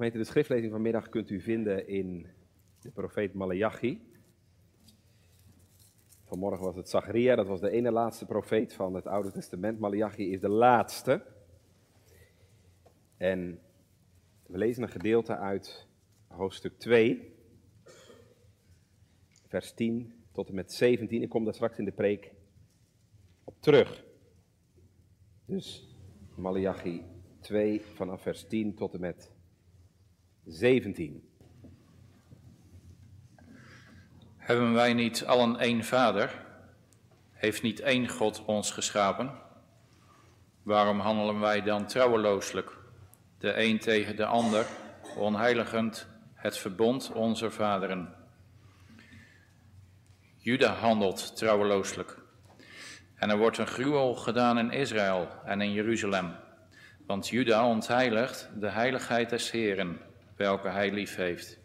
De schriftlezing vanmiddag kunt u vinden in de profeet Malachi. Vanmorgen was het Zacharia, dat was de ene laatste profeet van het Oude Testament. Malachi is de laatste. En we lezen een gedeelte uit hoofdstuk 2, vers 10 tot en met 17. Ik kom daar straks in de preek op terug. Dus Malachi 2 vanaf vers 10 tot en met 17. Hebben wij niet allen één vader? Heeft niet één God ons geschapen? Waarom handelen wij dan trouwelooselijk, de een tegen de ander, onheiligend het verbond onze vaderen? Juda handelt trouwelooselijk. En er wordt een gruwel gedaan in Israël en in Jeruzalem. Want Juda ontheiligt de heiligheid des Heren, welke hij lief heeft.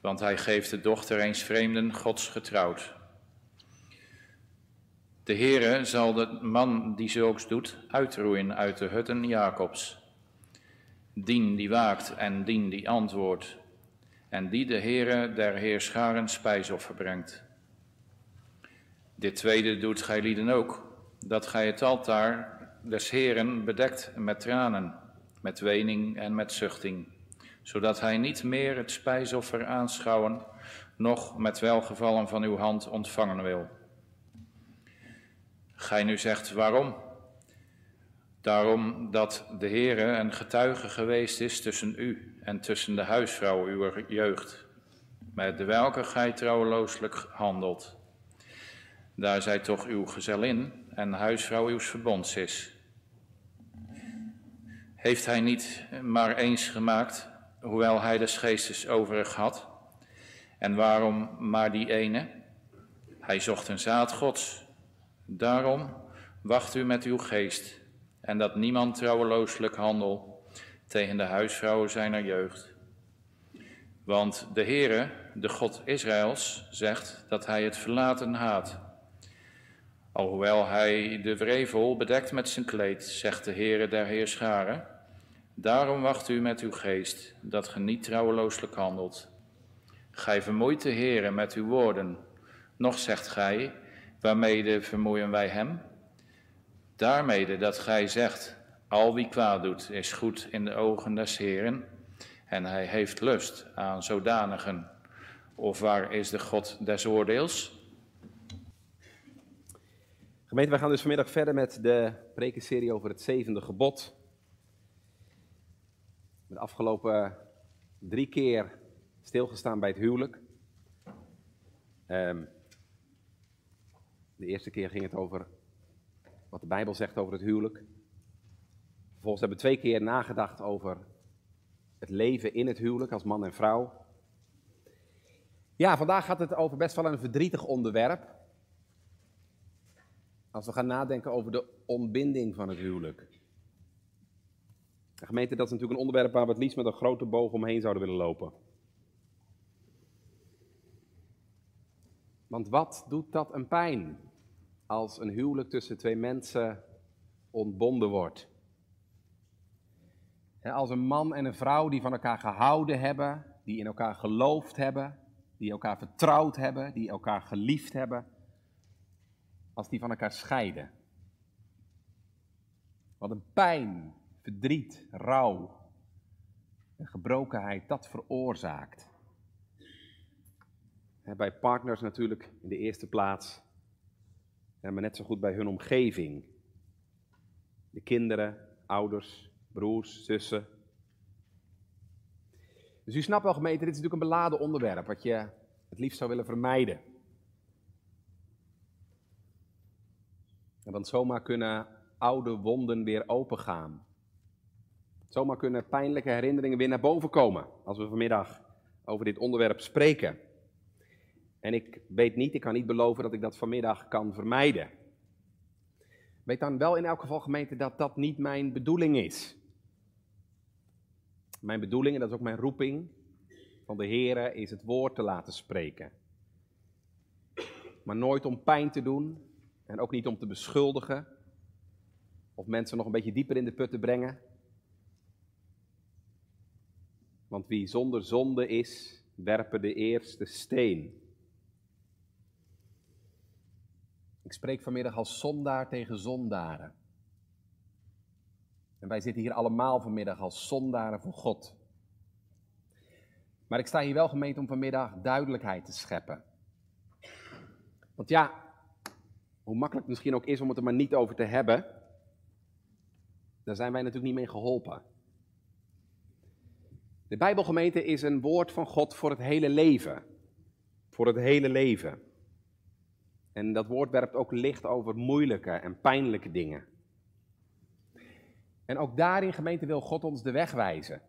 Want hij geeft de dochter eens vreemden Gods getrouwd. De Heere zal de man die zulks doet uitroeien uit de hutten Jacobs. Dien die waakt en dien die antwoordt. En die de Heere der Heerscharen spijsoffer brengt. Dit tweede doet gij lieden ook, dat gij het altaar des Heeren bedekt met tranen, met wening en met zuchting, zodat hij niet meer het spijsoffer aanschouwen, noch met welgevallen van uw hand ontvangen wil. Gij nu zegt waarom? Daarom dat de Heere een getuige geweest is tussen u en tussen de huisvrouw uw jeugd, met de welke gij trouwelooselijk handelt. Daar zij toch uw gezellin en huisvrouw uws verbonds is. Heeft hij niet maar eens gemaakt, hoewel hij des geestes overig had? En waarom maar die ene? Hij zocht een zaad gods. Daarom wacht u met uw geest, en dat niemand trouwelooselijk handel tegen de huisvrouwen zijner jeugd. Want de Heere, de God Israëls, zegt dat hij het verlaten haat Alhoewel hij de wrevel bedekt met zijn kleed, zegt de Heere der Heerscharen, daarom wacht u met uw geest, dat ge niet trouwelooselijk handelt. Gij vermoeit de Heere met uw woorden, nog zegt gij, waarmede vermoeien wij hem? Daarmede dat gij zegt, al wie kwaad doet is goed in de ogen des Heeren, en hij heeft lust aan zodanigen. Of waar is de God des oordeels? Gemeente, wij gaan dus vanmiddag verder met de prekenserie over het zevende gebod. De afgelopen drie keer stilgestaan bij het huwelijk. Um, de eerste keer ging het over wat de Bijbel zegt over het huwelijk. Vervolgens hebben we twee keer nagedacht over het leven in het huwelijk als man en vrouw. Ja, vandaag gaat het over best wel een verdrietig onderwerp. Als we gaan nadenken over de ontbinding van het huwelijk. De gemeente, dat is natuurlijk een onderwerp waar we het liefst met een grote boog omheen zouden willen lopen. Want wat doet dat een pijn als een huwelijk tussen twee mensen ontbonden wordt? Als een man en een vrouw die van elkaar gehouden hebben, die in elkaar geloofd hebben, die elkaar vertrouwd hebben, die elkaar geliefd hebben, als die van elkaar scheiden. Wat een pijn, verdriet, rouw en gebrokenheid dat veroorzaakt. Bij partners natuurlijk in de eerste plaats, maar net zo goed bij hun omgeving. De kinderen, ouders, broers, zussen. Dus u snapt wel gemeente, dit is natuurlijk een beladen onderwerp wat je het liefst zou willen vermijden. Want zomaar kunnen oude wonden weer opengaan. Zomaar kunnen pijnlijke herinneringen weer naar boven komen als we vanmiddag over dit onderwerp spreken. En ik weet niet, ik kan niet beloven dat ik dat vanmiddag kan vermijden. Weet dan wel in elk geval, gemeente, dat dat niet mijn bedoeling is. Mijn bedoeling, en dat is ook mijn roeping van de Heer, is het woord te laten spreken. Maar nooit om pijn te doen, en ook niet om te beschuldigen of mensen nog een beetje dieper in de put te brengen. Want wie zonder zonde is, werpen de eerste steen. Ik spreek vanmiddag als zondaar tegen zondaren. En wij zitten hier allemaal vanmiddag als zondaren voor God. Maar ik sta hier wel gemeend om vanmiddag duidelijkheid te scheppen. Want ja, hoe makkelijk het misschien ook is om het er maar niet over te hebben, daar zijn wij natuurlijk niet mee geholpen. De Bijbelgemeente is een woord van God voor het hele leven. Voor het hele leven. En dat woord werpt ook licht over moeilijke en pijnlijke dingen. En ook daarin, gemeente, wil God ons de weg wijzen.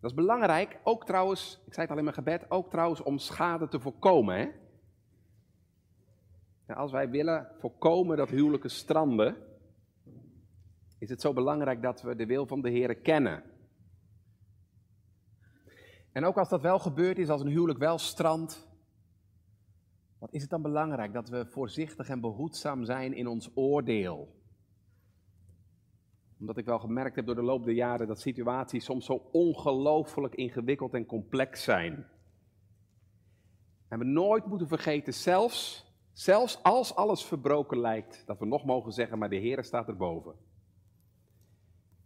Dat is belangrijk, ook trouwens, ik zei het al in mijn gebed, ook trouwens om schade te voorkomen. Hè? als wij willen voorkomen dat huwelijken stranden, is het zo belangrijk dat we de wil van de Heer kennen. En ook als dat wel gebeurd is, als een huwelijk wel strandt, wat is het dan belangrijk dat we voorzichtig en behoedzaam zijn in ons oordeel? Omdat ik wel gemerkt heb door de loop der jaren dat situaties soms zo ongelooflijk ingewikkeld en complex zijn. En we nooit moeten vergeten, zelfs, zelfs als alles verbroken lijkt, dat we nog mogen zeggen, maar de Heer staat erboven.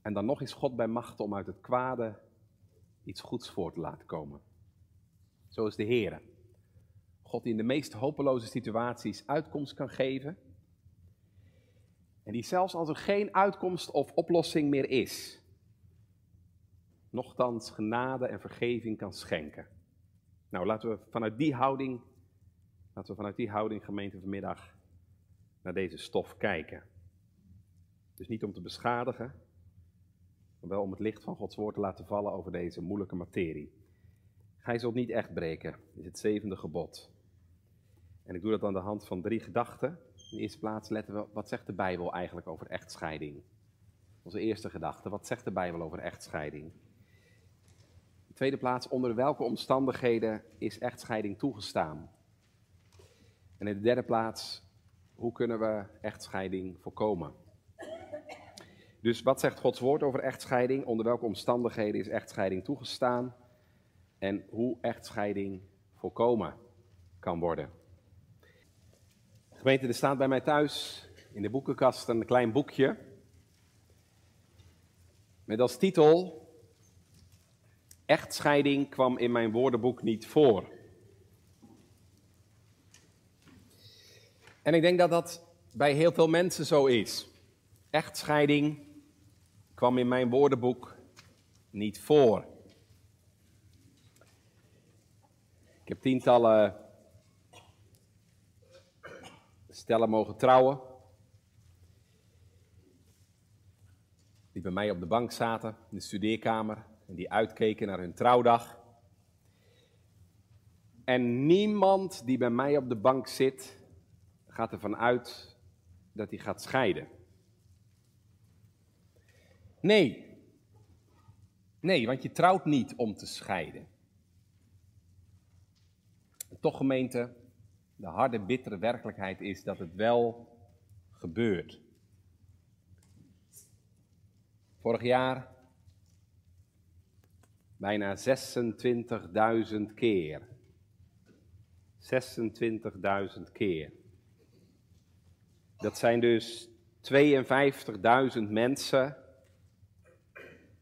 En dan nog is God bij macht om uit het kwade iets goeds voor te laten komen. Zo is de Heer. God die in de meest hopeloze situaties uitkomst kan geven. En die zelfs als er geen uitkomst of oplossing meer is, nochtans genade en vergeving kan schenken. Nou, laten we vanuit die houding, laten we vanuit die houding gemeente vanmiddag naar deze stof kijken. Dus niet om te beschadigen, maar wel om het licht van Gods woord te laten vallen over deze moeilijke materie. Gij zult niet echt breken, is het zevende gebod. En ik doe dat aan de hand van drie gedachten. In de eerste plaats letten we, wat zegt de Bijbel eigenlijk over echtscheiding? Onze eerste gedachte, wat zegt de Bijbel over echtscheiding? In de tweede plaats, onder welke omstandigheden is echtscheiding toegestaan? En in de derde plaats, hoe kunnen we echtscheiding voorkomen? Dus wat zegt Gods woord over echtscheiding? Onder welke omstandigheden is echtscheiding toegestaan? En hoe echtscheiding voorkomen kan worden? Gemeente, er staat bij mij thuis in de boekenkast een klein boekje. Met als titel: Echtscheiding kwam in mijn woordenboek niet voor. En ik denk dat dat bij heel veel mensen zo is. Echtscheiding kwam in mijn woordenboek niet voor. Ik heb tientallen stellen mogen trouwen. Die bij mij op de bank zaten in de studeerkamer en die uitkeken naar hun trouwdag. En niemand die bij mij op de bank zit, gaat ervan uit dat hij gaat scheiden. Nee. Nee, want je trouwt niet om te scheiden. En toch gemeente, de harde, bittere werkelijkheid is dat het wel gebeurt. Vorig jaar bijna 26.000 keer. 26.000 keer. Dat zijn dus 52.000 mensen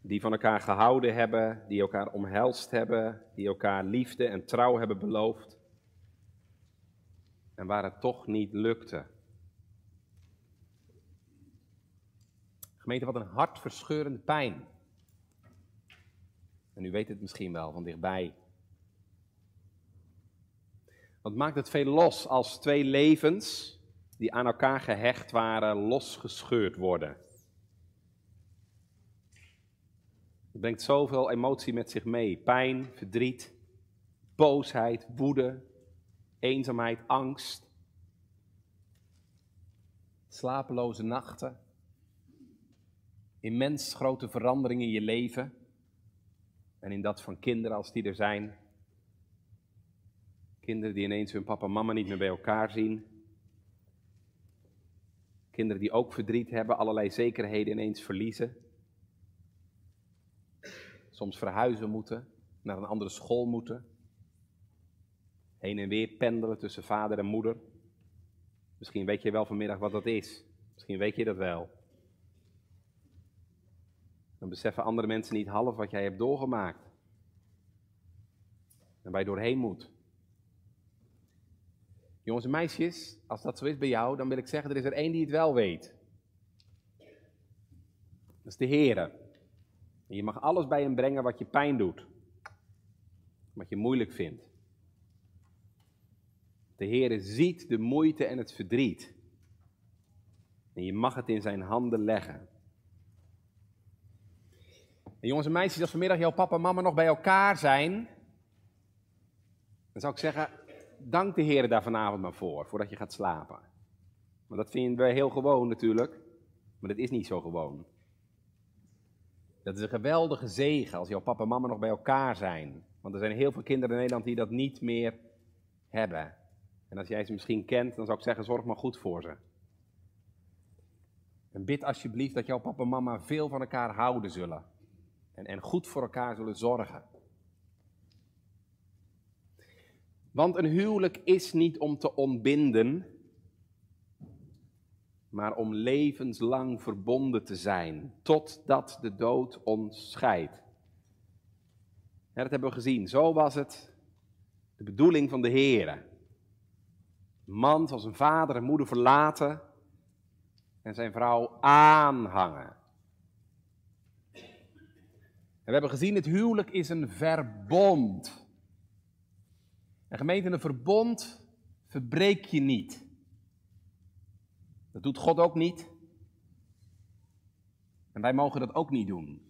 die van elkaar gehouden hebben, die elkaar omhelst hebben, die elkaar liefde en trouw hebben beloofd en waar het toch niet lukte. Gemeente, wat een hartverscheurende pijn. En u weet het misschien wel van dichtbij. Wat maakt het veel los als twee levens die aan elkaar gehecht waren, losgescheurd worden? Het brengt zoveel emotie met zich mee: pijn, verdriet, boosheid, woede, eenzaamheid, angst, slapeloze nachten, immens grote veranderingen in je leven en in dat van kinderen als die er zijn. Kinderen die ineens hun papa en mama niet meer bij elkaar zien. Kinderen die ook verdriet hebben, allerlei zekerheden ineens verliezen. Soms verhuizen moeten, naar een andere school moeten. Heen en weer pendelen tussen vader en moeder. Misschien weet je wel vanmiddag wat dat is. Misschien weet je dat wel. Dan beseffen andere mensen niet half wat jij hebt doorgemaakt. En waar je doorheen moet. Jongens en meisjes, als dat zo is bij jou, dan wil ik zeggen, er is er één die het wel weet. Dat is de Heer. je mag alles bij hem brengen wat je pijn doet. Wat je moeilijk vindt. De Heer ziet de moeite en het verdriet. En je mag het in zijn handen leggen. En jongens en meisjes, als vanmiddag jouw papa en mama nog bij elkaar zijn, dan zou ik zeggen, dank de Heer daar vanavond maar voor, voordat je gaat slapen. Maar dat vinden we heel gewoon natuurlijk, maar dat is niet zo gewoon. Dat is een geweldige zegen als jouw papa en mama nog bij elkaar zijn. Want er zijn heel veel kinderen in Nederland die dat niet meer hebben. En als jij ze misschien kent, dan zou ik zeggen, zorg maar goed voor ze. En bid alsjeblieft dat jouw papa en mama veel van elkaar houden zullen. En, en goed voor elkaar zullen zorgen. Want een huwelijk is niet om te ontbinden, maar om levenslang verbonden te zijn, totdat de dood ons scheidt. Dat hebben we gezien. Zo was het de bedoeling van de Heer. Man zal zijn vader en moeder verlaten en zijn vrouw aanhangen. En we hebben gezien, het huwelijk is een verbond. En gemeente, een verbond verbreek je niet. Dat doet God ook niet. En wij mogen dat ook niet doen.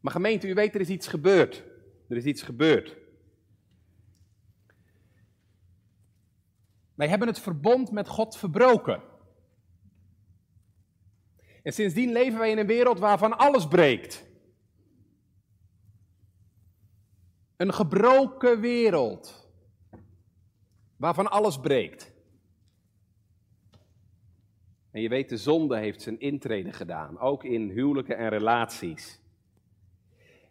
Maar gemeente, u weet, er is iets gebeurd. Er is iets gebeurd. Wij hebben het verbond met God verbroken. En sindsdien leven wij in een wereld waarvan alles breekt. Een gebroken wereld. Waarvan alles breekt. En je weet, de zonde heeft zijn intrede gedaan. Ook in huwelijken en relaties.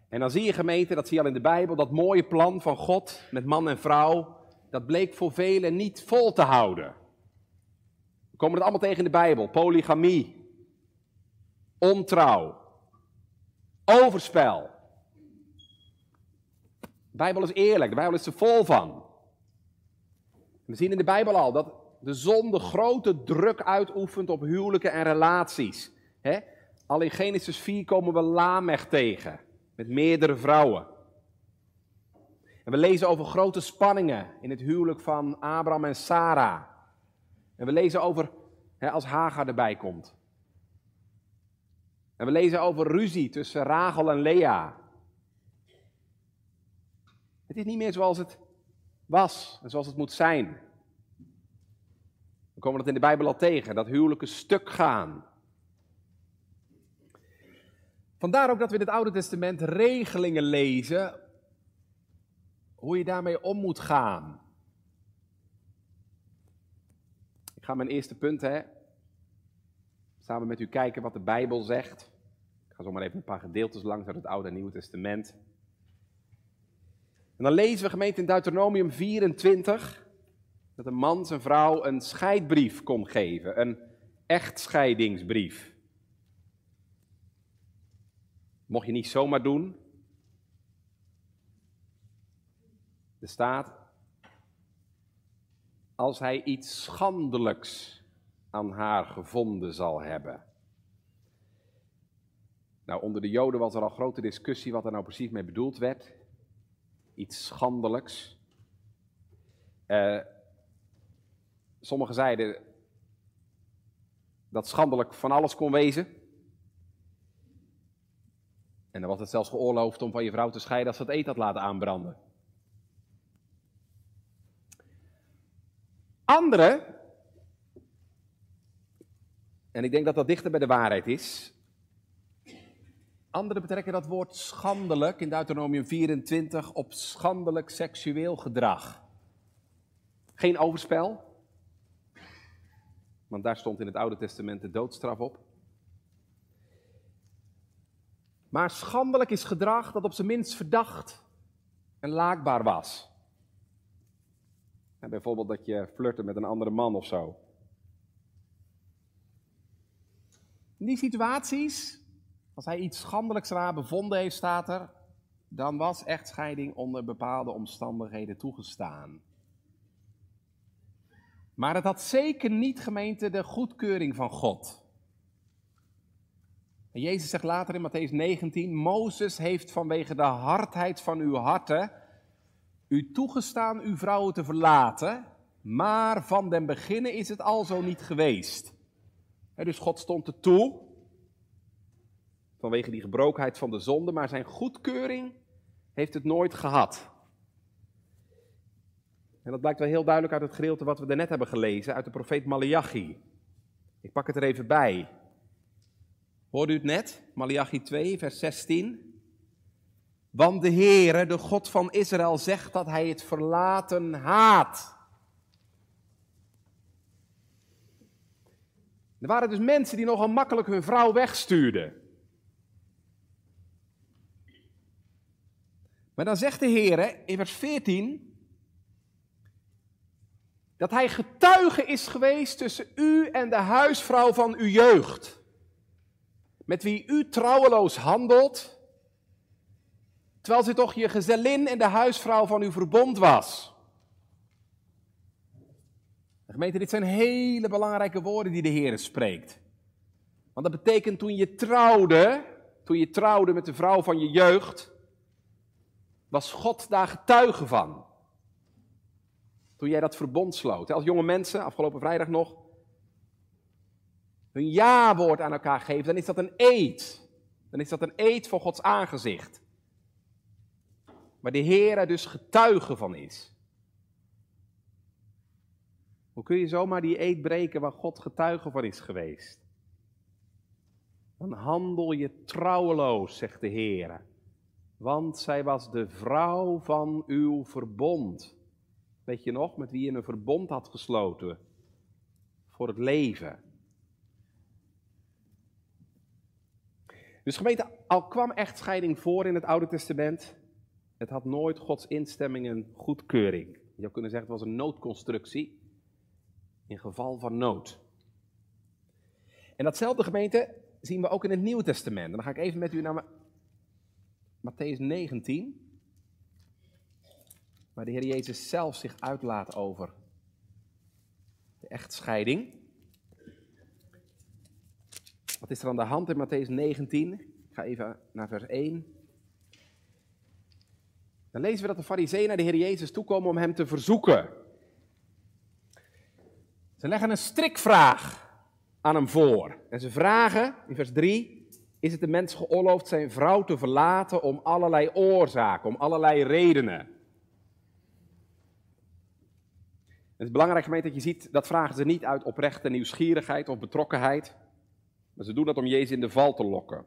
En dan zie je gemeente, dat zie je al in de Bijbel, dat mooie plan van God met man en vrouw. Dat bleek voor velen niet vol te houden. We komen het allemaal tegen in de Bijbel. Polygamie. Ontrouw. Overspel. De Bijbel is eerlijk, de Bijbel is er vol van. We zien in de Bijbel al dat de zonde grote druk uitoefent op huwelijken en relaties. Al in Genesis 4 komen we Lamech tegen, met meerdere vrouwen. En we lezen over grote spanningen in het huwelijk van Abraham en Sarah. En we lezen over als Hagar erbij komt. En we lezen over ruzie tussen Rachel en Lea. Het is niet meer zoals het was en zoals het moet zijn. We komen dat in de Bijbel al tegen, dat huwelijken stuk gaan. Vandaar ook dat we in het Oude Testament regelingen lezen hoe je daarmee om moet gaan. Ik ga mijn eerste punt hè, samen met u kijken wat de Bijbel zegt. Ik ga zomaar even een paar gedeeltes langs uit het Oude en Nieuwe Testament. En dan lezen we gemeente in Deuteronomium 24 dat een man zijn vrouw een scheidbrief kon geven, een echtscheidingsbrief. Mocht je niet zomaar doen. Er staat, als hij iets schandelijks aan haar gevonden zal hebben. Nou, onder de Joden was er al grote discussie wat er nou precies mee bedoeld werd iets schandelijks. Uh, sommigen zeiden dat schandelijk van alles kon wezen. En dan was het zelfs geoorloofd om van je vrouw te scheiden als ze het eten had laten aanbranden. Anderen, en ik denk dat dat dichter bij de waarheid is, Anderen betrekken dat woord schandelijk in Deuteronomium 24 op schandelijk seksueel gedrag. Geen overspel, want daar stond in het Oude Testament de doodstraf op. Maar schandelijk is gedrag dat op zijn minst verdacht en laakbaar was. bijvoorbeeld dat je flirte met een andere man of zo. In die situaties, als hij iets schandelijks eraan bevonden heeft, staat er, dan was echtscheiding onder bepaalde omstandigheden toegestaan. Maar het had zeker niet gemeente de goedkeuring van God. Jezus zegt later in Matthäus 19, Mozes heeft vanwege de hardheid van uw harten u toegestaan uw vrouwen te verlaten, maar van den beginnen is het al zo niet geweest. dus God stond er toe, vanwege die gebrokenheid van de zonde, maar zijn goedkeuring heeft het nooit gehad. En dat blijkt wel heel duidelijk uit het gedeelte wat we daarnet hebben gelezen, uit de profeet Malachi. Ik pak het er even bij. Hoorde u het net? Malachi 2, vers 16. Want de Heere, de God van Israël, zegt dat hij het verlaten haat. Er waren dus mensen die nogal makkelijk hun vrouw wegstuurden. Maar dan zegt de Heer in vers 14 dat hij getuige is geweest tussen u en de huisvrouw van uw jeugd, met wie u trouweloos handelt, terwijl ze toch je gezellin en de huisvrouw van uw verbond was. Gemeente, dit zijn hele belangrijke woorden die de Heer spreekt. Want dat betekent toen je trouwde, toen je trouwde met de vrouw van je jeugd, was God daar getuige van. Toen jij dat verbond sloot. Als jonge mensen, afgelopen vrijdag nog, hun ja-woord aan elkaar geven, dan is dat een eed. Dan is dat een eed voor Gods aangezicht. Waar de Heer er dus getuige van is. Hoe kun je zomaar die eed breken waar God getuige van is geweest? Dan handel je trouweloos, zegt de Heer. Want zij was de vrouw van uw verbond. Weet je nog, met wie je een verbond had gesloten voor het leven. Dus gemeente, al kwam echtscheiding voor in het Oude Testament, het had nooit Gods instemming en goedkeuring. Je zou kunnen zeggen, het was een noodconstructie in geval van nood. En datzelfde gemeente zien we ook in het Nieuwe Testament. En dan ga ik even met u naar Matthäus 19 waar de Heer Jezus zelf zich uitlaat over de echtscheiding. Wat is er aan de hand in Matthäus 19? Ik ga even naar vers 1. Dan lezen we dat de fariseeën naar de Heer Jezus toekomen om hem te verzoeken. Ze leggen een strikvraag aan hem voor. En ze vragen, in vers 3, is het de mens geoorloofd zijn vrouw te verlaten om allerlei oorzaken, om allerlei redenen? Het is belangrijk, gemeente, dat je ziet, dat vragen ze niet uit oprechte nieuwsgierigheid of betrokkenheid. Maar ze doen dat om Jezus in de val te lokken.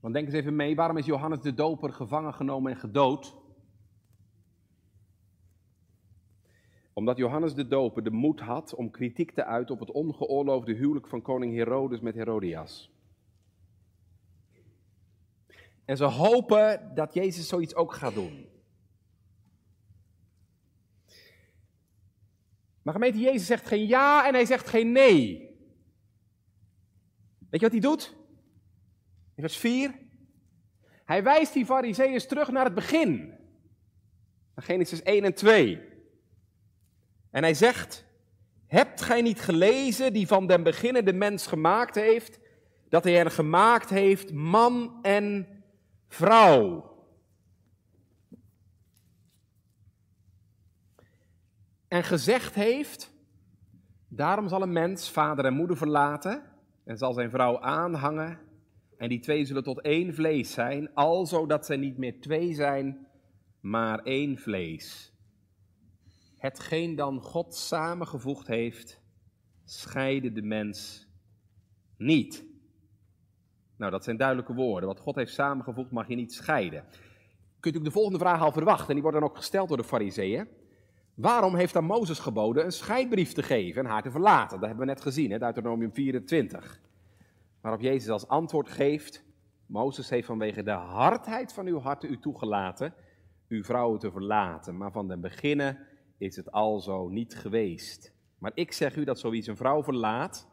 Want denk eens even mee, waarom is Johannes de Doper gevangen genomen en gedood? Omdat Johannes de Doper de moed had om kritiek te uiten op het ongeoorloofde huwelijk van koning Herodes met Herodias. En ze hopen dat Jezus zoiets ook gaat doen. Maar gemeente, Jezus zegt geen ja en hij zegt geen nee. Weet je wat hij doet? In vers 4. Hij wijst die fariseeërs terug naar het begin. Naar Genesis 1 en 2. En hij zegt, hebt gij niet gelezen die van den beginnen de mens gemaakt heeft, dat hij er gemaakt heeft man en vrouw? en gezegd heeft, daarom zal een mens vader en moeder verlaten en zal zijn vrouw aanhangen en die twee zullen tot één vlees zijn, alzo dat zij niet meer twee zijn, maar één vlees. Hetgeen dan God samengevoegd heeft, scheide de mens niet. Nou, dat zijn duidelijke woorden. Wat God heeft samengevoegd mag je niet scheiden. Kunt u de volgende vraag al verwachten, en die wordt dan ook gesteld door de fariseeën. Waarom heeft dan Mozes geboden een scheidbrief te geven en haar te verlaten? Dat hebben we net gezien, hè, Deuteronomium 24. Waarop Jezus als antwoord geeft, Mozes heeft vanwege de hardheid van uw harten u toegelaten uw vrouwen te verlaten, maar van den beginnen is het al zo niet geweest. Maar ik zeg u dat zoiets een vrouw verlaat,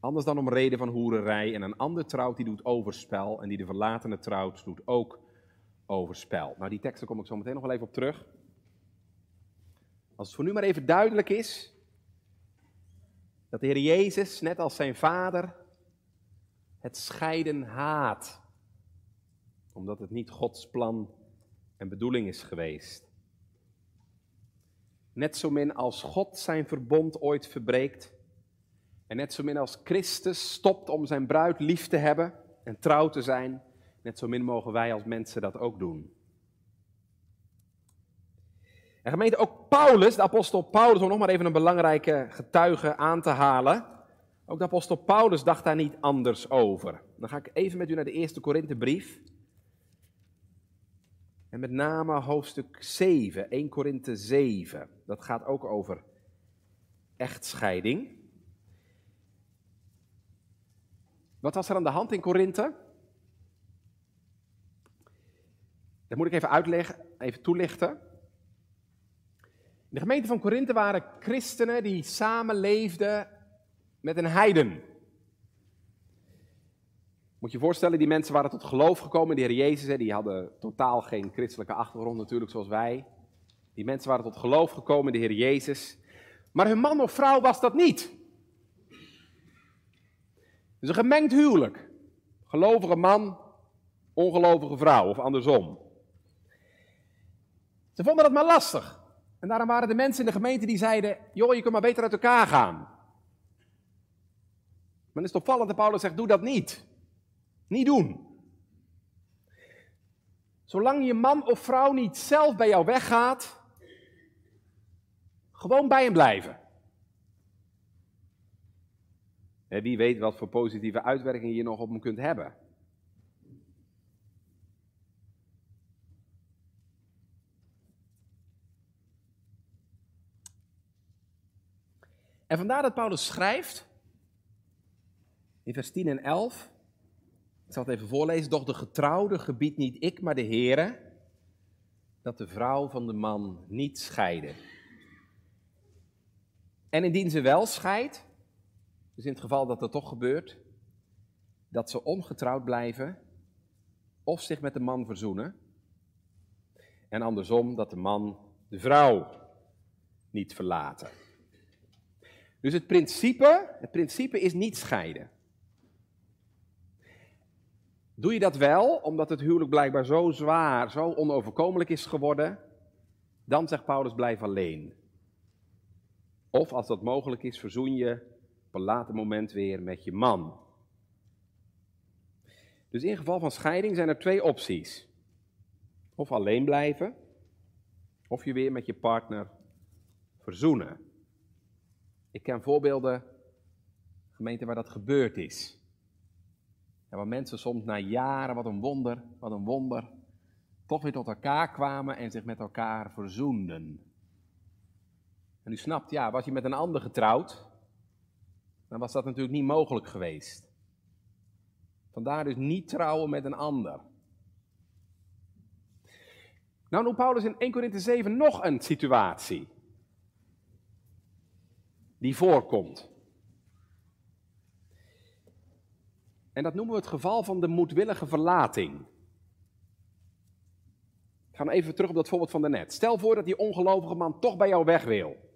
anders dan om reden van hoererij, en een ander trouwt die doet overspel, en die de verlatene trouwt doet ook overspel. Nou, die teksten kom ik zo meteen nog wel even op terug. Als het voor nu maar even duidelijk is dat de Heer Jezus, net als zijn vader, het scheiden haat, omdat het niet Gods plan en bedoeling is geweest. Net zo min als God zijn verbond ooit verbreekt, en net zo min als Christus stopt om zijn bruid lief te hebben en trouw te zijn, net zo min mogen wij als mensen dat ook doen. En gemeente, ook Paulus, de apostel Paulus, om nog maar even een belangrijke getuige aan te halen. Ook de apostel Paulus dacht daar niet anders over. Dan ga ik even met u naar de eerste Korinthebrief. En met name hoofdstuk 7, 1 Korinthe 7. Dat gaat ook over echtscheiding. Wat was er aan de hand in Korinthe? Dat moet ik even uitleggen, even toelichten. In de gemeente van Korinthe waren christenen die samenleefden met een heiden. Moet je je voorstellen, die mensen waren tot geloof gekomen. De Heer Jezus, die hadden totaal geen christelijke achtergrond natuurlijk zoals wij. Die mensen waren tot geloof gekomen, de Heer Jezus. Maar hun man of vrouw was dat niet. Dus een gemengd huwelijk. Gelovige man, ongelovige vrouw of andersom. Ze vonden dat maar lastig. En daarom waren de mensen in de gemeente die zeiden: joh, je kunt maar beter uit elkaar gaan. Maar het is opvallend dat Paulus zegt: doe dat niet. Niet doen. Zolang je man of vrouw niet zelf bij jou weggaat, gewoon bij hem blijven. wie weet wat voor positieve uitwerkingen je nog op hem kunt hebben. En vandaar dat Paulus schrijft in vers 10 en 11. Ik zal het even voorlezen. Doch de getrouwde gebiedt niet ik, maar de Heere, dat de vrouw van de man niet scheiden. En indien ze wel scheidt, dus in het geval dat dat toch gebeurt, dat ze ongetrouwd blijven of zich met de man verzoenen. En andersom dat de man de vrouw niet verlaten. Dus het principe, het principe is niet scheiden. Doe je dat wel, omdat het huwelijk blijkbaar zo zwaar, zo onoverkomelijk is geworden, dan zegt Paulus blijf alleen. Of als dat mogelijk is, verzoen je op een later moment weer met je man. Dus in geval van scheiding zijn er twee opties. Of alleen blijven, of je weer met je partner verzoenen. Ik ken voorbeelden, gemeenten waar dat gebeurd is. En waar mensen soms na jaren, wat een wonder, wat een wonder, toch weer tot elkaar kwamen en zich met elkaar verzoenden. En u snapt, ja, was je met een ander getrouwd, dan was dat natuurlijk niet mogelijk geweest. Vandaar dus niet trouwen met een ander. Nou noemt Paulus in 1 Korinthe 7 nog een situatie die voorkomt. En dat noemen we het geval van de moedwillige verlating. Ik ga even terug op dat voorbeeld van daarnet. Stel voor dat die ongelovige man toch bij jou weg wil.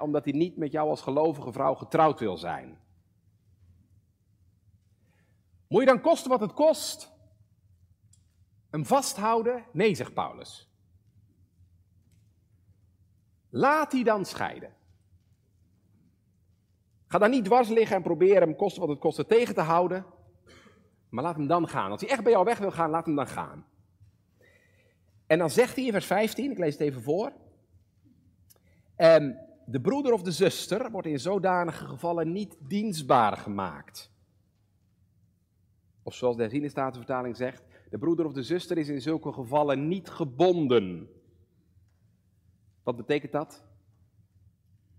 omdat hij niet met jou als gelovige vrouw getrouwd wil zijn. Moet je dan kosten wat het kost? Hem vasthouden? Nee, zegt Paulus. Laat hij dan scheiden. Ga daar niet dwars liggen en proberen hem kosten wat het kost tegen te houden. Maar laat hem dan gaan. Als hij echt bij jou weg wil gaan, laat hem dan gaan. En dan zegt hij in vers 15, ik lees het even voor. En de broeder of de zuster wordt in zodanige gevallen niet dienstbaar gemaakt. Of zoals de herziene statenvertaling zegt, de broeder of de zuster is in zulke gevallen niet gebonden. Wat betekent dat?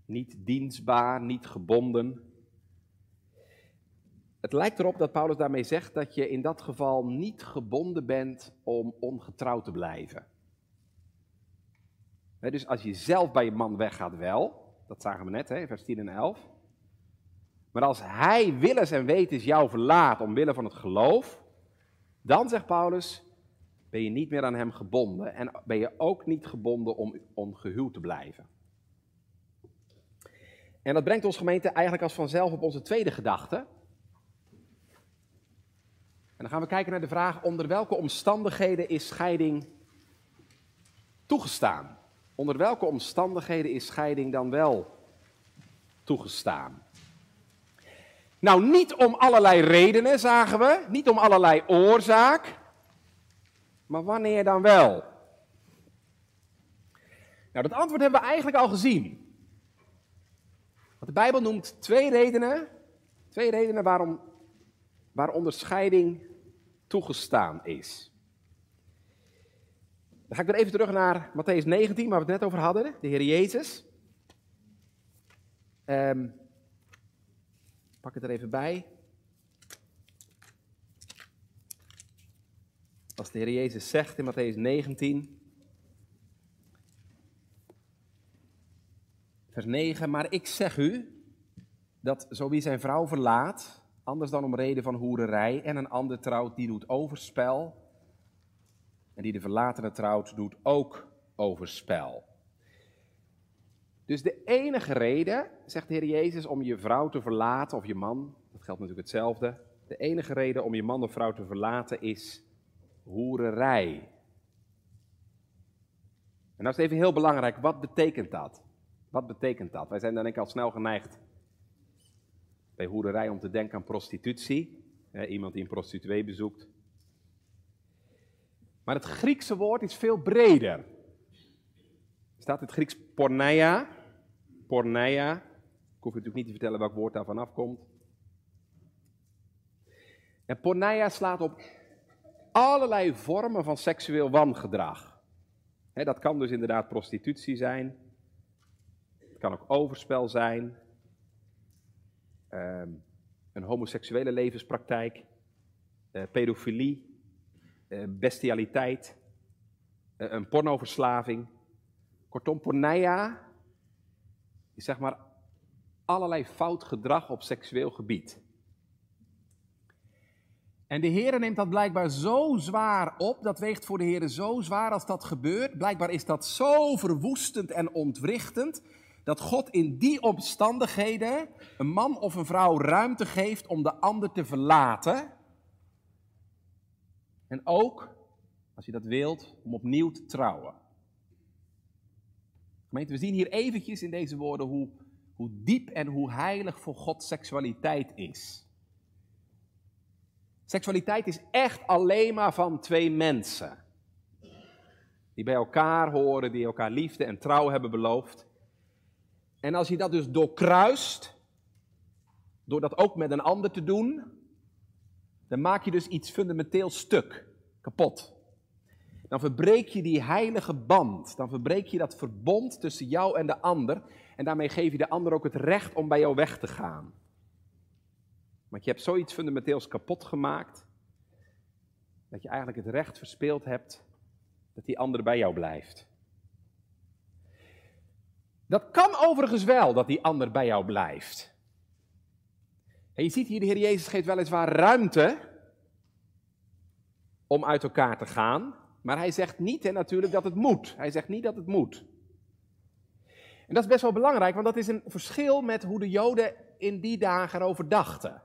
Niet dienstbaar, niet gebonden. Het lijkt erop dat Paulus daarmee zegt dat je in dat geval niet gebonden bent om ongetrouwd te blijven. dus als je zelf bij je man weggaat wel, dat zagen we net, vers 10 en 11. Maar als hij willens en wetens jou verlaat omwille van het geloof, dan zegt Paulus, ben je niet meer aan hem gebonden en ben je ook niet gebonden om ongehuwd te blijven. En dat brengt ons gemeente eigenlijk als vanzelf op onze tweede gedachte. En dan gaan we kijken naar de vraag onder welke omstandigheden is scheiding toegestaan? Onder welke omstandigheden is scheiding dan wel toegestaan? Nou, niet om allerlei redenen, zagen we, niet om allerlei oorzaak, maar wanneer dan wel? Nou, dat antwoord hebben we eigenlijk al gezien. De Bijbel noemt twee redenen, twee redenen waarom, waaronder scheiding toegestaan is. Dan ga ik weer even terug naar Matthäus 19, waar we het net over hadden, de Heer Jezus. Um, pak het er even bij. Als de Heer Jezus zegt in Matthäus 19, vers 9, maar ik zeg u dat zo wie zijn vrouw verlaat, anders dan om reden van hoererij, en een ander trouwt, die doet overspel, en die de verlatene trouwt, doet ook overspel. Dus de enige reden, zegt de Heer Jezus, om je vrouw te verlaten, of je man, dat geldt natuurlijk hetzelfde, de enige reden om je man of vrouw te verlaten is hoererij. En nou is even heel belangrijk, wat betekent dat? Wat betekent dat? Wij zijn dan denk ik al snel geneigd bij hoererij om te denken aan prostitutie. iemand die een prostituee bezoekt. Maar het Griekse woord is veel breder. Er staat het Grieks porneia. Porneia. Ik hoef natuurlijk niet te vertellen welk woord daar vanaf komt. En porneia slaat op allerlei vormen van seksueel wangedrag. dat kan dus inderdaad prostitutie zijn. Het kan ook overspel zijn. Ehm, een homoseksuele levenspraktijk. Uh, pedofilie. Uh, bestialiteit. Uh, een pornoverslaving. Kortom, porneia is zeg maar allerlei fout gedrag op seksueel gebied. En de Heer neemt dat blijkbaar zo zwaar op, dat weegt voor de Heer zo zwaar als dat gebeurt. Blijkbaar is dat zo verwoestend en ontwrichtend, dat God in die omstandigheden een man of een vrouw ruimte geeft om de ander te verlaten. En ook, als je dat wilt, om opnieuw te trouwen. Gemeente, we zien hier eventjes in deze woorden hoe, hoe diep en hoe heilig voor God seksualiteit is. Seksualiteit is echt alleen maar van twee mensen. Die bij elkaar horen, die elkaar liefde en trouw hebben beloofd. En als je dat dus doorkruist, door dat ook met een ander te doen, dan maak je dus iets fundamenteel stuk, kapot. Dan verbreek je die heilige band, dan verbreek je dat verbond tussen jou en de ander. En daarmee geef je de ander ook het recht om bij jou weg te gaan. Want je hebt zoiets fundamenteels kapot gemaakt, dat je eigenlijk het recht verspeeld hebt dat die ander bij jou blijft. Dat kan overigens wel, dat die ander bij jou blijft. En je ziet hier, de Heer Jezus geeft weliswaar ruimte om uit elkaar te gaan, maar hij zegt niet hè, natuurlijk dat het moet. Hij zegt niet dat het moet. En dat is best wel belangrijk, want dat is een verschil met hoe de Joden in die dagen erover dachten.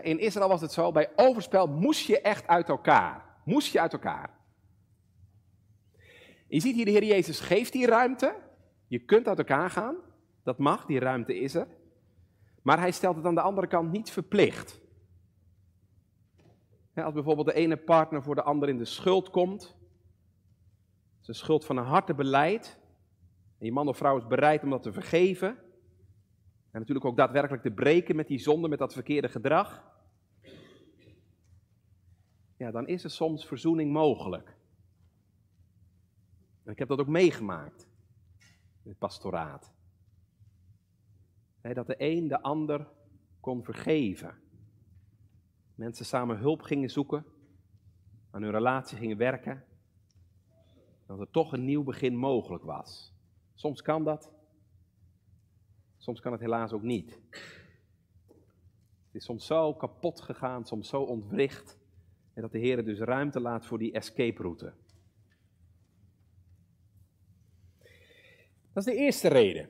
In Israël was het zo, bij overspel moest je echt uit elkaar. Moest je uit elkaar. Je ziet hier, de Heer Jezus geeft die ruimte. Je kunt uit elkaar gaan. Dat mag, die ruimte is er. Maar hij stelt het aan de andere kant niet verplicht. Als bijvoorbeeld de ene partner voor de ander in de schuld komt, zijn schuld van een harte beleid, en je man of vrouw is bereid om dat te vergeven, en natuurlijk ook daadwerkelijk te breken met die zonde, met dat verkeerde gedrag. Ja, dan is er soms verzoening mogelijk. En ik heb dat ook meegemaakt in het pastoraat. dat de een de ander kon vergeven. Mensen samen hulp gingen zoeken, aan hun relatie gingen werken. Dat er toch een nieuw begin mogelijk was. Soms kan dat, soms kan het helaas ook niet. Het is soms zo kapot gegaan, soms zo ontwricht, en dat de Heer dus ruimte laat voor die escape route. Dat is de eerste reden.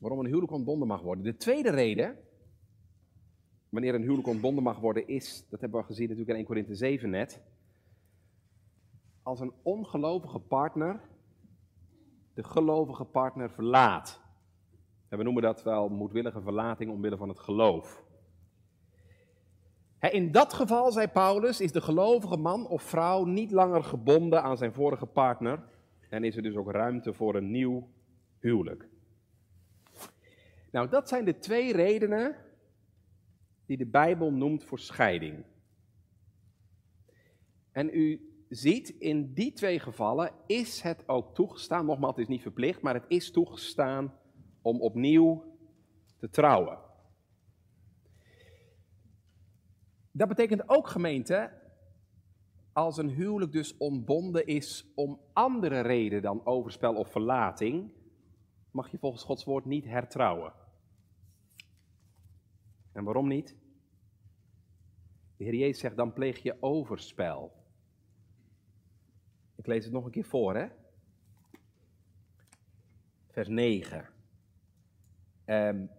Waarom een huwelijk ontbonden mag worden. De tweede reden, wanneer een huwelijk ontbonden mag worden, is, dat hebben we gezien natuurlijk in 1 Korinthe 7 net, als een ongelovige partner de gelovige partner verlaat. En we noemen dat wel moedwillige verlating omwille van het geloof. In dat geval, zei Paulus, is de gelovige man of vrouw niet langer gebonden aan zijn vorige partner en is er dus ook ruimte voor een nieuw huwelijk. Nou, dat zijn de twee redenen die de Bijbel noemt voor scheiding. En u ziet, in die twee gevallen is het ook toegestaan, nogmaals, het is niet verplicht, maar het is toegestaan om opnieuw te trouwen. Dat betekent ook, gemeente, als een huwelijk dus ontbonden is om andere reden dan overspel of verlating, mag je volgens Gods woord niet hertrouwen. En waarom niet? De Heer Jezus zegt, dan pleeg je overspel. Ik lees het nog een keer voor, hè? Vers 9. Um,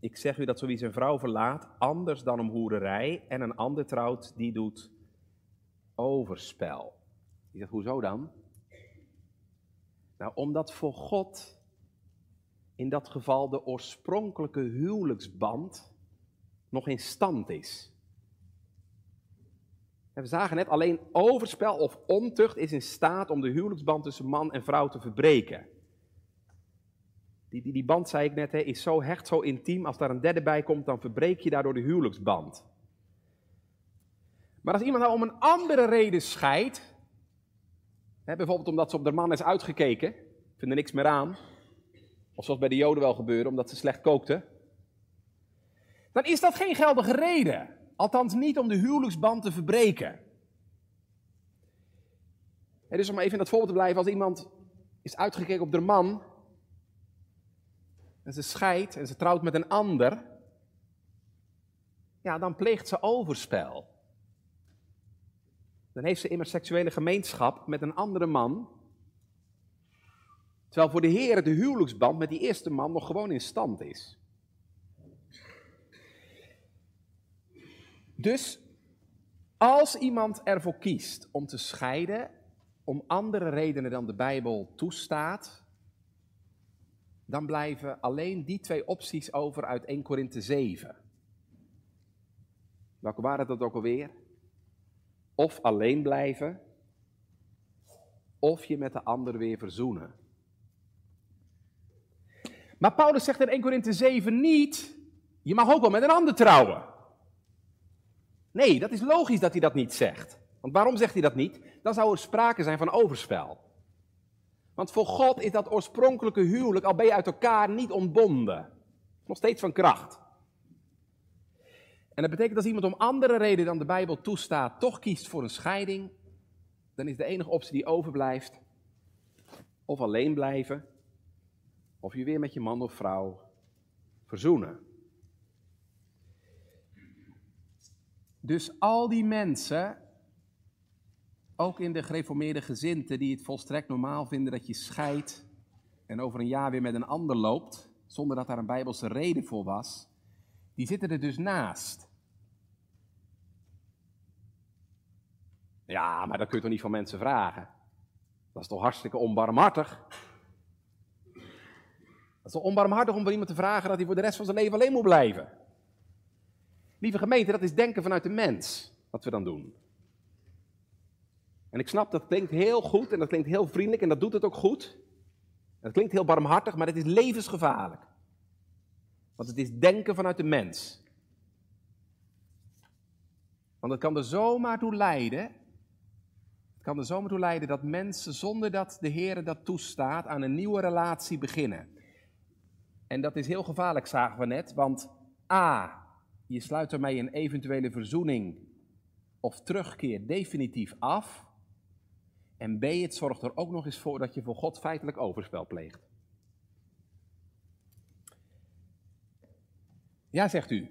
ik zeg u dat zo wie zijn vrouw verlaat, anders dan om hoererij, en een ander trouwt, die doet overspel. Je zegt, hoezo dan? Nou, omdat voor God in dat geval de oorspronkelijke huwelijksband nog in stand is. we zagen net, alleen overspel of ontucht is in staat om de huwelijksband tussen man en vrouw te verbreken. Die, die, die band, zei ik net, hè, is zo hecht, zo intiem. Als daar een derde bij komt, dan verbreek je daardoor de huwelijksband. Maar als iemand nou om een andere reden scheidt, hè, bijvoorbeeld omdat ze op de man is uitgekeken, vinden niks meer aan, of zoals bij de Joden wel gebeurde, omdat ze slecht kookten, dan is dat geen geldige reden. Althans niet om de huwelijksband te verbreken. dus om even in dat voorbeeld te blijven, als iemand is uitgekeken op de man, en ze scheidt en ze trouwt met een ander, ja, dan pleegt ze overspel. Dan heeft ze immers seksuele gemeenschap met een andere man. Terwijl voor de Heer de huwelijksband met die eerste man nog gewoon in stand is. Dus als iemand ervoor kiest om te scheiden, om andere redenen dan de Bijbel toestaat, dan blijven alleen die twee opties over uit 1 Korinthe 7. Welke waren dat ook alweer? Of alleen blijven, of je met de ander weer verzoenen. Maar Paulus zegt in 1 Korinthe 7 niet, je mag ook wel met een ander trouwen. Nee, dat is logisch dat hij dat niet zegt. Want waarom zegt hij dat niet? Dan zou er sprake zijn van overspel. Want voor God is dat oorspronkelijke huwelijk, al ben je uit elkaar, niet ontbonden. Nog steeds van kracht. En dat betekent dat als iemand om andere reden dan de Bijbel toestaat, toch kiest voor een scheiding, dan is de enige optie die overblijft, of alleen blijven, of je weer met je man of vrouw verzoenen. Dus al die mensen ook in de gereformeerde gezinten die het volstrekt normaal vinden dat je scheidt en over een jaar weer met een ander loopt, zonder dat daar een bijbelse reden voor was, die zitten er dus naast. Ja, maar dat kun je toch niet van mensen vragen? Dat is toch hartstikke onbarmhartig? Dat is toch onbarmhartig om van iemand te vragen dat hij voor de rest van zijn leven alleen moet blijven? Lieve gemeente, dat is denken vanuit de mens, wat we dan doen. En ik snap, dat klinkt heel goed en dat klinkt heel vriendelijk en dat doet het ook goed. Dat klinkt heel barmhartig, maar het is levensgevaarlijk. Want het is denken vanuit de mens. Want het kan er zomaar toe leiden, kan er zomaar toe leiden dat mensen zonder dat de Heer dat toestaat aan een nieuwe relatie beginnen. En dat is heel gevaarlijk, zagen we net, want A, je sluit ermee een eventuele verzoening of terugkeer definitief af. En B, het zorgt er ook nog eens voor dat je voor God feitelijk overspel pleegt. Ja, zegt u.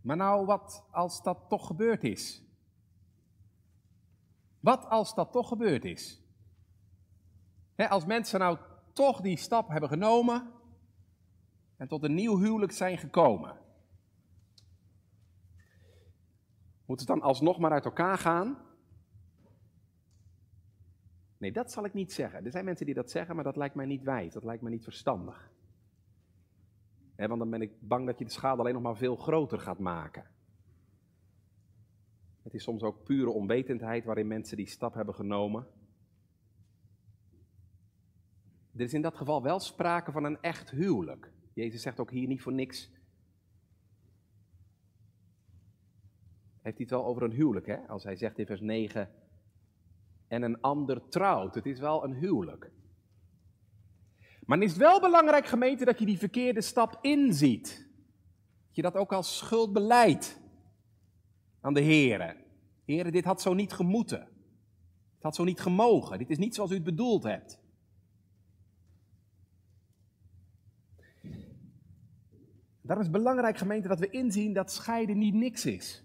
Maar nou, wat als dat toch gebeurd is? Wat als dat toch gebeurd is? als mensen nou toch die stap hebben genomen en tot een nieuw huwelijk zijn gekomen. Moet het dan alsnog maar uit elkaar gaan? Nee, dat zal ik niet zeggen. Er zijn mensen die dat zeggen, maar dat lijkt mij niet wijs, dat lijkt mij niet verstandig. want dan ben ik bang dat je de schade alleen nog maar veel groter gaat maken. Het is soms ook pure onwetendheid waarin mensen die stap hebben genomen. Er is in dat geval wel sprake van een echt huwelijk. Jezus zegt ook hier niet voor niks. Heeft hij het wel over een huwelijk, hè? Als hij zegt in vers 9, en een ander trouwt. Het is wel een huwelijk. Maar het is wel belangrijk, gemeente, dat je die verkeerde stap inziet. Dat je dat ook als schuld beleidt aan de heren. Heren, dit had zo niet gemoeten. Het had zo niet gemogen. Dit is niet zoals u het bedoeld hebt. Daarom is het belangrijk, gemeente, dat we inzien dat scheiden niet niks is.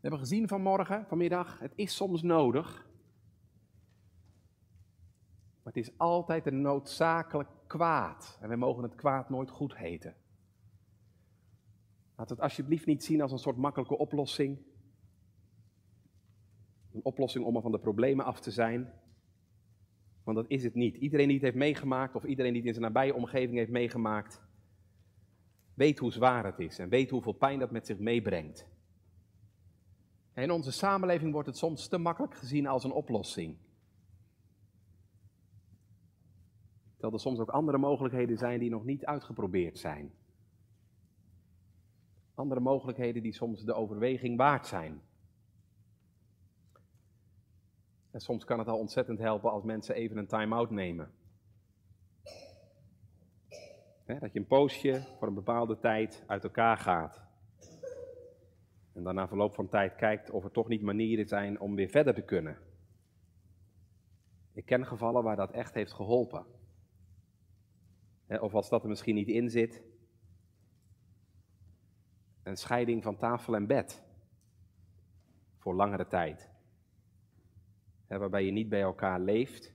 We hebben gezien vanmorgen, vanmiddag, het is soms nodig. Maar het is altijd een noodzakelijk kwaad. En wij mogen het kwaad nooit goed heten. Laat het alsjeblieft niet zien als een soort makkelijke oplossing. Een oplossing om er van de problemen af te zijn. Want dat is het niet. Iedereen die het heeft meegemaakt, of iedereen die het in zijn nabije omgeving heeft meegemaakt, weet hoe zwaar het is en weet hoeveel pijn dat met zich meebrengt. En in onze samenleving wordt het soms te makkelijk gezien als een oplossing. Terwijl er soms ook andere mogelijkheden zijn die nog niet uitgeprobeerd zijn. Andere mogelijkheden die soms de overweging waard zijn. En soms kan het al ontzettend helpen als mensen even een time-out nemen. dat je een poosje voor een bepaalde tijd uit elkaar gaat. En dan na verloop van tijd kijkt of er toch niet manieren zijn om weer verder te kunnen. Ik ken gevallen waar dat echt heeft geholpen. Of als dat er misschien niet in zit, een scheiding van tafel en bed. Voor langere tijd. Waarbij je niet bij elkaar leeft,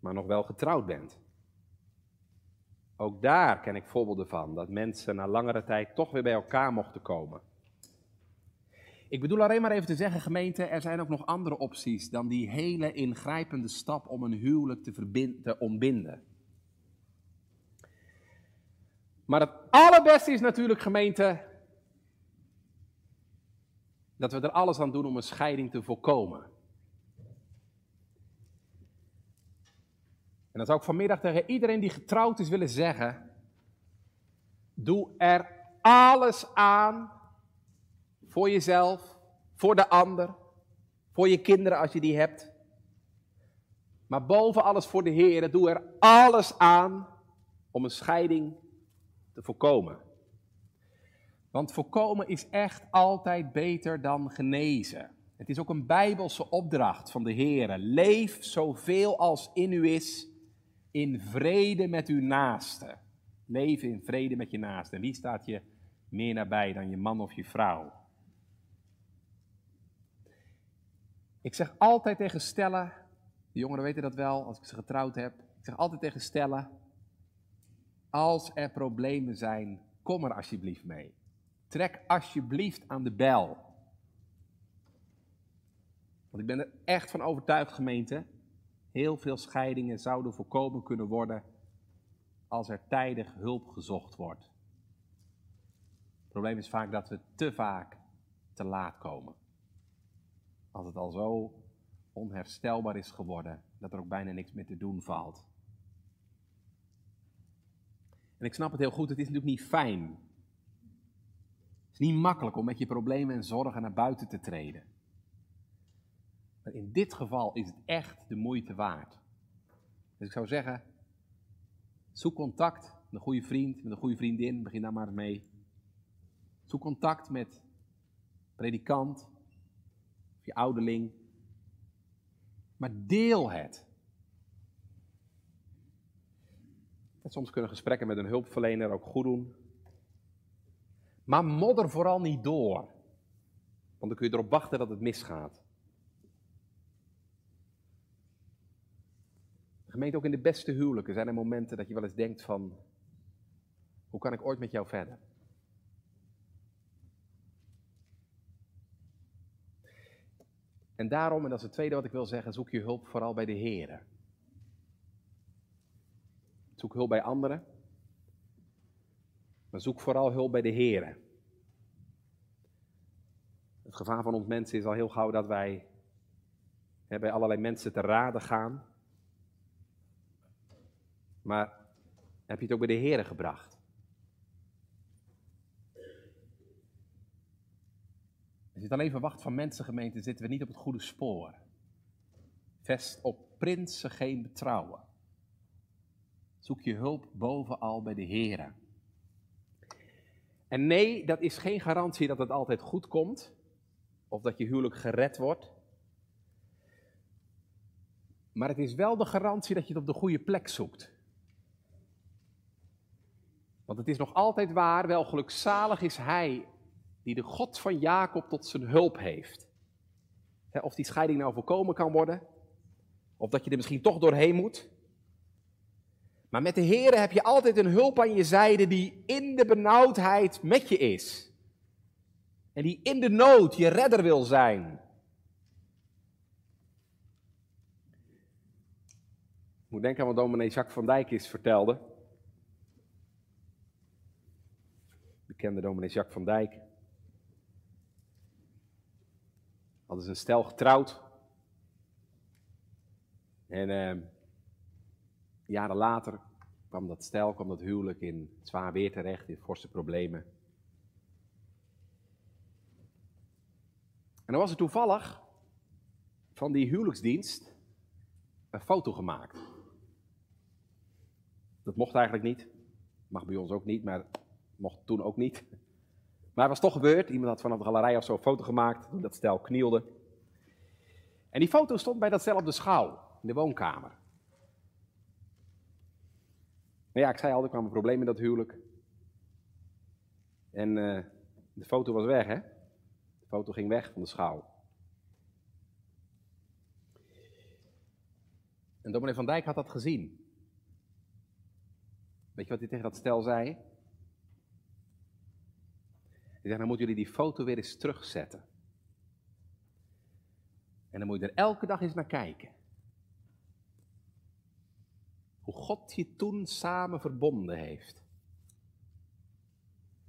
maar nog wel getrouwd bent. Ook daar ken ik voorbeelden van, dat mensen na langere tijd toch weer bij elkaar mochten komen. Ik bedoel alleen maar even te zeggen, gemeente, er zijn ook nog andere opties dan die hele ingrijpende stap om een huwelijk te, te ontbinden. Maar het allerbeste is natuurlijk, gemeente, dat we er alles aan doen om een scheiding te voorkomen. En dan zou ik vanmiddag tegen iedereen die getrouwd is willen zeggen: doe er alles aan voor jezelf, voor de ander, voor je kinderen als je die hebt. Maar boven alles voor de Heer, doe er alles aan om een scheiding te voorkomen. Want voorkomen is echt altijd beter dan genezen. Het is ook een bijbelse opdracht van de Heer. Leef zoveel als in u is in vrede met uw naaste. Leef in vrede met je naaste. Wie staat je meer nabij dan je man of je vrouw? Ik zeg altijd tegen stellen, de jongeren weten dat wel als ik ze getrouwd heb. Ik zeg altijd tegen stellen, als er problemen zijn, kom er alsjeblieft mee. Trek alsjeblieft aan de bel. Want ik ben er echt van overtuigd, gemeente. Heel veel scheidingen zouden voorkomen kunnen worden als er tijdig hulp gezocht wordt. Het probleem is vaak dat we te vaak te laat komen. Als het al zo onherstelbaar is geworden dat er ook bijna niks meer te doen valt. En ik snap het heel goed, het is natuurlijk niet fijn. Het is niet makkelijk om met je problemen en zorgen naar buiten te treden. Maar in dit geval is het echt de moeite waard. Dus ik zou zeggen, zoek contact met een goede vriend, met een goede vriendin, begin daar maar mee. Zoek contact met predikant, of je ouderling. Maar deel het. Soms kunnen gesprekken met een hulpverlener ook goed doen. Maar modder vooral niet door. Want dan kun je erop wachten dat het misgaat. Gemeente, ook in de beste huwelijken zijn er momenten dat je wel eens denkt van, hoe kan ik ooit met jou verder? En daarom, en dat is het tweede wat ik wil zeggen, zoek je hulp vooral bij de Heer. Zoek hulp bij anderen, maar zoek vooral hulp bij de Heer. Het gevaar van ons mensen is al heel gauw dat wij hè, bij allerlei mensen te raden gaan. Maar heb je het ook bij de Heer gebracht? Als je het alleen verwacht van mensengemeenten, zitten we niet op het goede spoor. Vest op prinsen geen betrouwen. Zoek je hulp bovenal bij de Heer. En nee, dat is geen garantie dat het altijd goed komt. Of dat je huwelijk gered wordt. Maar het is wel de garantie dat je het op de goede plek zoekt. Want het is nog altijd waar, wel gelukzalig is hij die de God van Jacob tot zijn hulp heeft. Of die scheiding nou voorkomen kan worden, of dat je er misschien toch doorheen moet. Maar met de Heer heb je altijd een hulp aan je zijde die in de benauwdheid met je is. En die in de nood je redder wil zijn. Ik moet denken aan wat dominee Jacques van Dijk is vertelde. Bekende dominee Jacques van Dijk. Hadden ze een stel getrouwd. En eh, jaren later kwam dat stel, kwam dat huwelijk in zwaar weer terecht, in forse problemen. En dan was er toevallig van die huwelijksdienst een foto gemaakt. Dat mocht eigenlijk niet. Mag bij ons ook niet, maar mocht toen ook niet. Maar het was toch gebeurd. Iemand had vanaf de galerij of zo een foto gemaakt toen dat stel knielde. En die foto stond bij dat stel op de schouw, in de woonkamer. Maar ja, ik zei al, er kwam een probleem in dat huwelijk. En uh, de foto was weg, hè? De foto ging weg van de schouw. En dominee Van Dijk had dat gezien. Weet je wat hij tegen dat stel zei? Hij zei, dan moeten jullie die foto weer eens terugzetten. En dan moet je er elke dag eens naar kijken. God je toen samen verbonden heeft.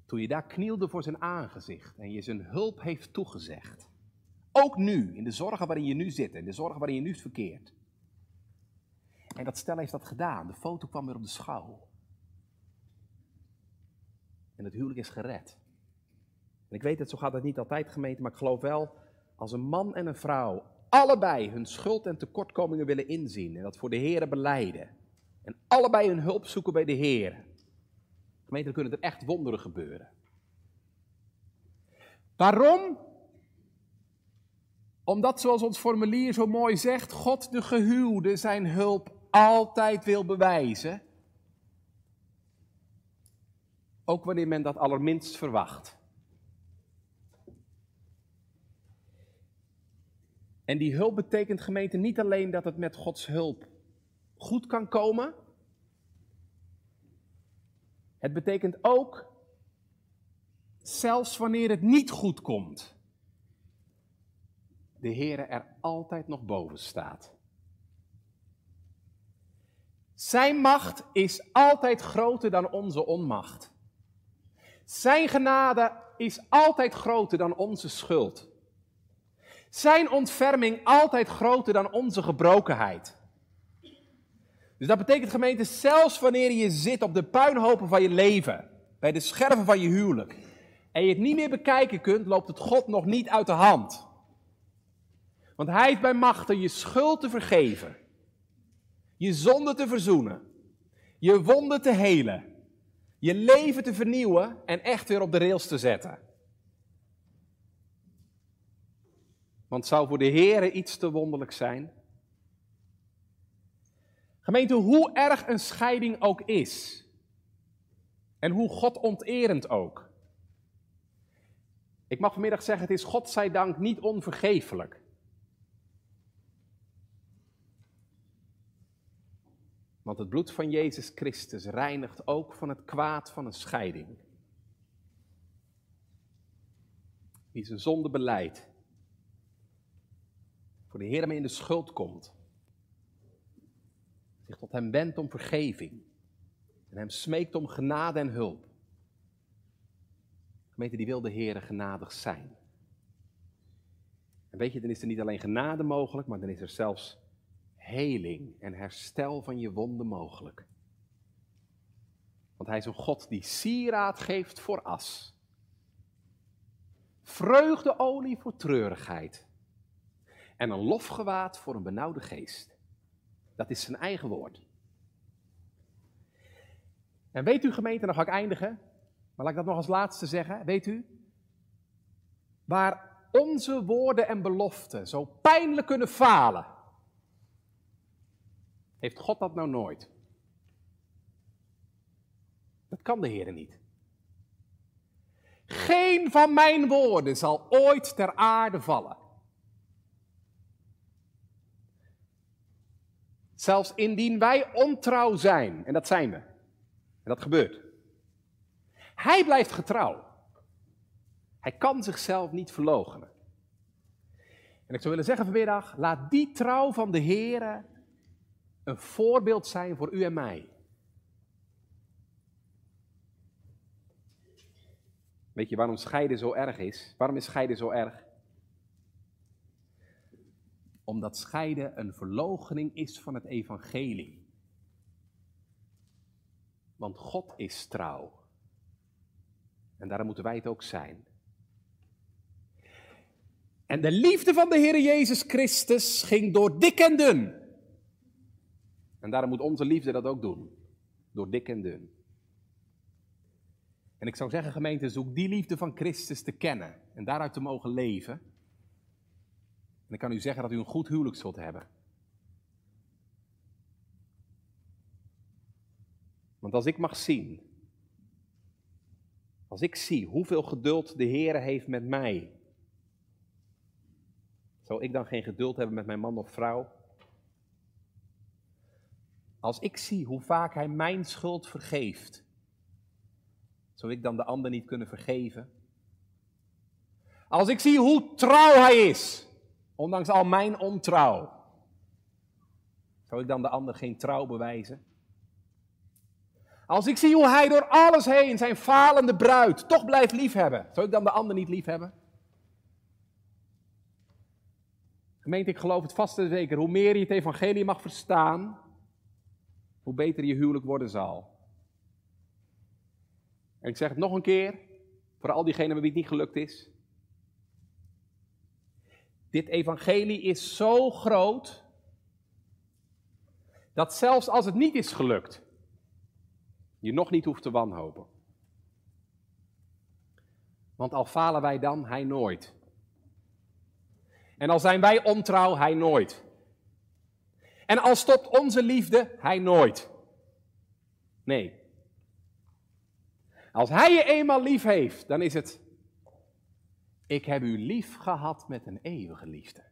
Toen je daar knielde voor zijn aangezicht en je zijn hulp heeft toegezegd. Ook nu, in de zorgen waarin je nu zit, in de zorgen waarin je nu verkeert. En dat stel heeft dat gedaan. De foto kwam weer op de schouw. En het huwelijk is gered. En ik weet het, zo gaat het niet altijd gemeente, maar ik geloof wel, als een man en een vrouw allebei hun schuld en tekortkomingen willen inzien en dat voor de Heer beleiden. En allebei hun hulp zoeken bij de Heer. Gemeente, kunnen er echt wonderen gebeuren. Waarom? Omdat, zoals ons formulier zo mooi zegt, God de gehuwde zijn hulp altijd wil bewijzen. Ook wanneer men dat allerminst verwacht. En die hulp betekent gemeente niet alleen dat het met Gods hulp goed kan komen. Het betekent ook, zelfs wanneer het niet goed komt, de Heer er altijd nog boven staat. Zijn macht is altijd groter dan onze onmacht. Zijn genade is altijd groter dan onze schuld. Zijn ontferming altijd groter dan onze gebrokenheid. Dus dat betekent gemeente, zelfs wanneer je zit op de puinhopen van je leven, bij de scherven van je huwelijk, en je het niet meer bekijken kunt, loopt het God nog niet uit de hand. Want Hij heeft bij machten je schuld te vergeven, je zonde te verzoenen, je wonden te helen, je leven te vernieuwen en echt weer op de rails te zetten. Want zou voor de Heer iets te wonderlijk zijn? Gemeente, hoe erg een scheiding ook is, en hoe God onterend ook. Ik mag vanmiddag zeggen, het is God zij dank niet onvergeeflijk. Want het bloed van Jezus Christus reinigt ook van het kwaad van een scheiding. Wie zijn zonde beleidt, voor de Heer hem in de schuld komt, tot hem wendt om vergeving en hem smeekt om genade en hulp. Gemeente, die wil de Heer genadig zijn. En weet je, dan is er niet alleen genade mogelijk, maar dan is er zelfs heling en herstel van je wonden mogelijk. Want hij is een God die sieraad geeft voor as. Vreugdeolie voor treurigheid. En een lofgewaad voor een benauwde geest. Dat is zijn eigen woord. En weet u gemeente, dan ga ik eindigen, maar laat ik dat nog als laatste zeggen. Weet u, waar onze woorden en beloften zo pijnlijk kunnen falen, heeft God dat nou nooit? Dat kan de Heer niet. Geen van mijn woorden zal ooit ter aarde vallen. Zelfs indien wij ontrouw zijn, en dat zijn we, en dat gebeurt. Hij blijft getrouw. Hij kan zichzelf niet verloochenen. En ik zou willen zeggen vanmiddag, laat die trouw van de Heer een voorbeeld zijn voor u en mij. Weet je waarom scheiden zo erg is? Waarom is scheiden zo erg? Omdat scheiden een verloochening is van het evangelie. Want God is trouw. En daarom moeten wij het ook zijn. En de liefde van de Heer Jezus Christus ging door dik en dun. En daarom moet onze liefde dat ook doen. Door dik en dun. En ik zou zeggen, gemeente, zoek die liefde van Christus te kennen en daaruit te mogen leven. En ik kan u zeggen dat u een goed huwelijk zult hebben. Want als ik mag zien, als ik zie hoeveel geduld de Heer heeft met mij, zou ik dan geen geduld hebben met mijn man of vrouw? Als ik zie hoe vaak Hij mijn schuld vergeeft, zou ik dan de ander niet kunnen vergeven? Als ik zie hoe trouw Hij is, ondanks al mijn ontrouw, zou ik dan de ander geen trouw bewijzen? Als ik zie hoe hij door alles heen zijn falende bruid toch blijft liefhebben, zou ik dan de ander niet liefhebben? Gemeente, ik geloof het vast en zeker. Hoe meer je het evangelie mag verstaan, hoe beter je huwelijk worden zal. En ik zeg het nog een keer, voor al diegenen wie het niet gelukt is. Dit evangelie is zo groot, dat zelfs als het niet is gelukt, je nog niet hoeft te wanhopen. Want al falen wij dan, hij nooit. En al zijn wij ontrouw, hij nooit. En al stopt onze liefde, hij nooit. Nee. Als hij je eenmaal lief heeft, dan is het, ik heb u lief gehad met een eeuwige liefde.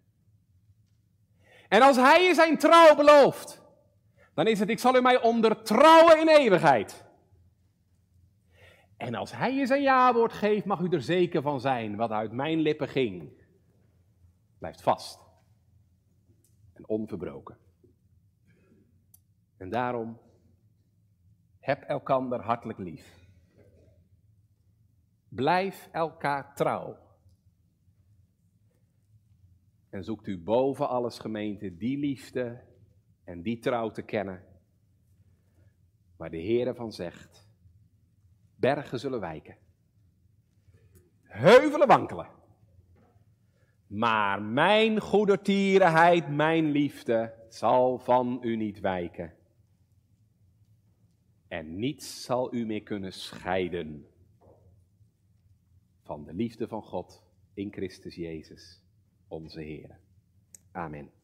En als hij je zijn trouw belooft, dan is het, ik zal u mij ondertrouwen in eeuwigheid. En als hij je zijn ja-woord geeft, mag u er zeker van zijn, wat uit mijn lippen ging, blijft vast en onverbroken. En daarom, heb elkander hartelijk lief. Blijf elkaar trouw. En zoekt u boven alles gemeente die liefde en die trouw te kennen. Waar de Heer van zegt, bergen zullen wijken. Heuvelen wankelen. Maar mijn goedertierenheid, mijn liefde, zal van u niet wijken. En niets zal u meer kunnen scheiden van de liefde van God in Christus Jezus, onze Heer. Amen.